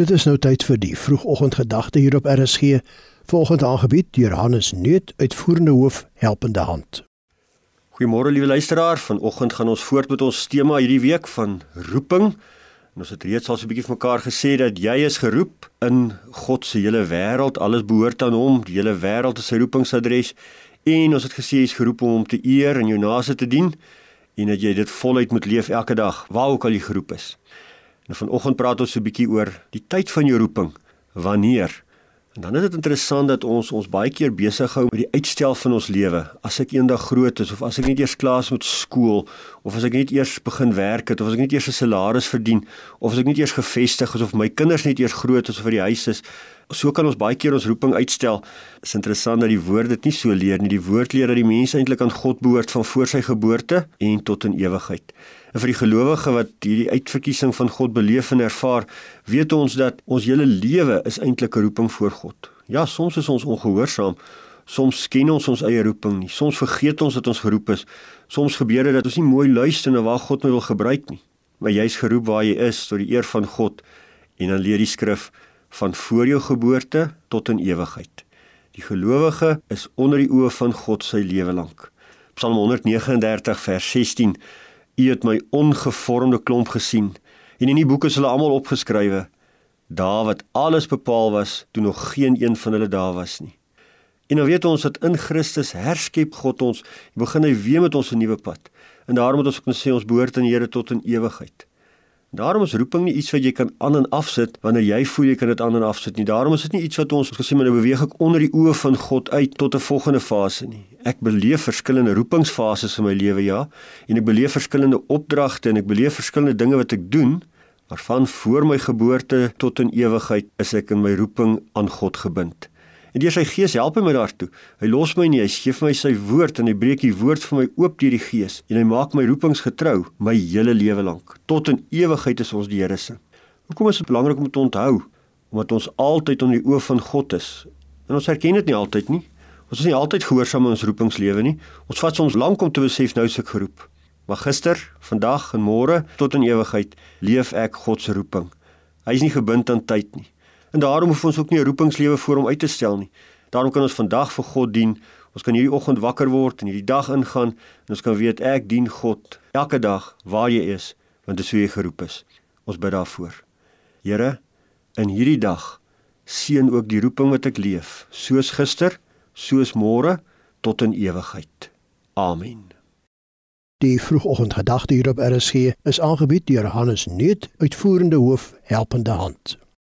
Dit is nou tyd vir die vroegoggendgedagte hier op RSG, volgende aangebied deur Hannes Neut, uitvoerende hoof Helpende Hand. Goeiemôre liewe luisteraar, vanoggend gaan ons voort met ons tema hierdie week van roeping. En ons het reeds al so 'n bietjie vir mekaar gesê dat jy is geroep in God se hele wêreld, alles behoort aan hom, die hele wêreld is sy roepingsadres. En ons het gesê jy is geroep om hom te eer en jou naaste te dien en dat jy dit voluit moet leef elke dag, waar ook al jy geroep is. En vanoggend praat ons so 'n bietjie oor die tyd van jou roeping. Wanneer? En dan is dit interessant dat ons ons baie keer besig hou met die uitstel van ons lewe. As ek eendag groot is of as ek net eers klaar is met skool of as ek net eers begin werk het of as ek net eers 'n salaris verdien of as ek net eers gevestig is of my kinders net eers groot is of vir die huis is, so kan ons baie keer ons roeping uitstel. Dit is interessant dat die woord dit nie so leer nie. Die woord leer dat die mens eintlik aan God behoort van voor sy geboorte en tot in ewigheid. En vir die gelowige wat hierdie uitverkiesing van God beleef en ervaar, weet ons dat ons hele lewe is eintlik 'n roeping voor God. Ja, soms is ons ongehoorsaam. Soms ken ons ons eie roeping nie. Soms vergeet ons dat ons geroep is. Soms gebeur dit dat ons nie mooi luister na waar God my wil gebruik nie. Maar jy's geroep waar jy is tot die eer van God. En dan leer die skrif van voor jou geboorte tot in ewigheid. Die gelowige is onder die oë van God sy lewe lank. Psalm 139 vers 16 U het my ongevormde klomp gesien en in die boeke is hulle almal opgeskrywe. Daar wat alles bepaal was toe nog geen een van hulle daar was nie. En nou weet ons dat in Christus herskep God ons. Begin hy weer met ons 'n nuwe pad. En daarom moet ons kan sê ons behoort aan die Here tot in ewigheid. Daarom is roeping nie iets wat jy kan aan en afsit wanneer jy voel jy kan dit aan en afsit nie. Daarom is dit nie iets wat ons gesê maar nou beweeg ek onder die oë van God uit tot 'n volgende fase nie. Ek beleef verskillende roepingsfases in my lewe ja, en ek beleef verskillende opdragte en ek beleef verskillende dinge wat ek doen, maar van voor my geboorte tot in ewigheid is ek in my roeping aan God gebind. En deur sy gees help hy my daartoe. Hy los my nie, hy gee vir my sy woord en hy breek die woord vir my oop deur die gees en hy maak my roepings getrou my hele lewe lank. Tot in ewigheid is ons die Here se. Hoekom is dit belangrik om te onthou? Omdat ons altyd onder die oë van God is. En ons erken dit nie altyd nie. Ons is nie altyd gehoorsaam in ons roepingslewe nie. Ons vat soms lank om te besef nou se geroep. Maar gister, vandag en môre tot in ewigheid leef ek God se roeping. Hy is nie gebind aan tyd nie. En daarom hoef ons ook nie 'n roepingslewe voor hom uit te stel nie. Daarom kan ons vandag vir God dien. Ons kan hierdie oggend wakker word en hierdie dag ingaan en ons kan weet ek dien God elke dag waar jy is, want dit is hoe jy geroep is. Ons bid daarvoor. Here, in hierdie dag seën ook die roeping wat ek leef, soos gister, soos môre tot in ewigheid. Amen. Die vroegoggendgedagte hier op RSG is aangebied deur Hannes Nuut, uitvoerende hoof helpende hand.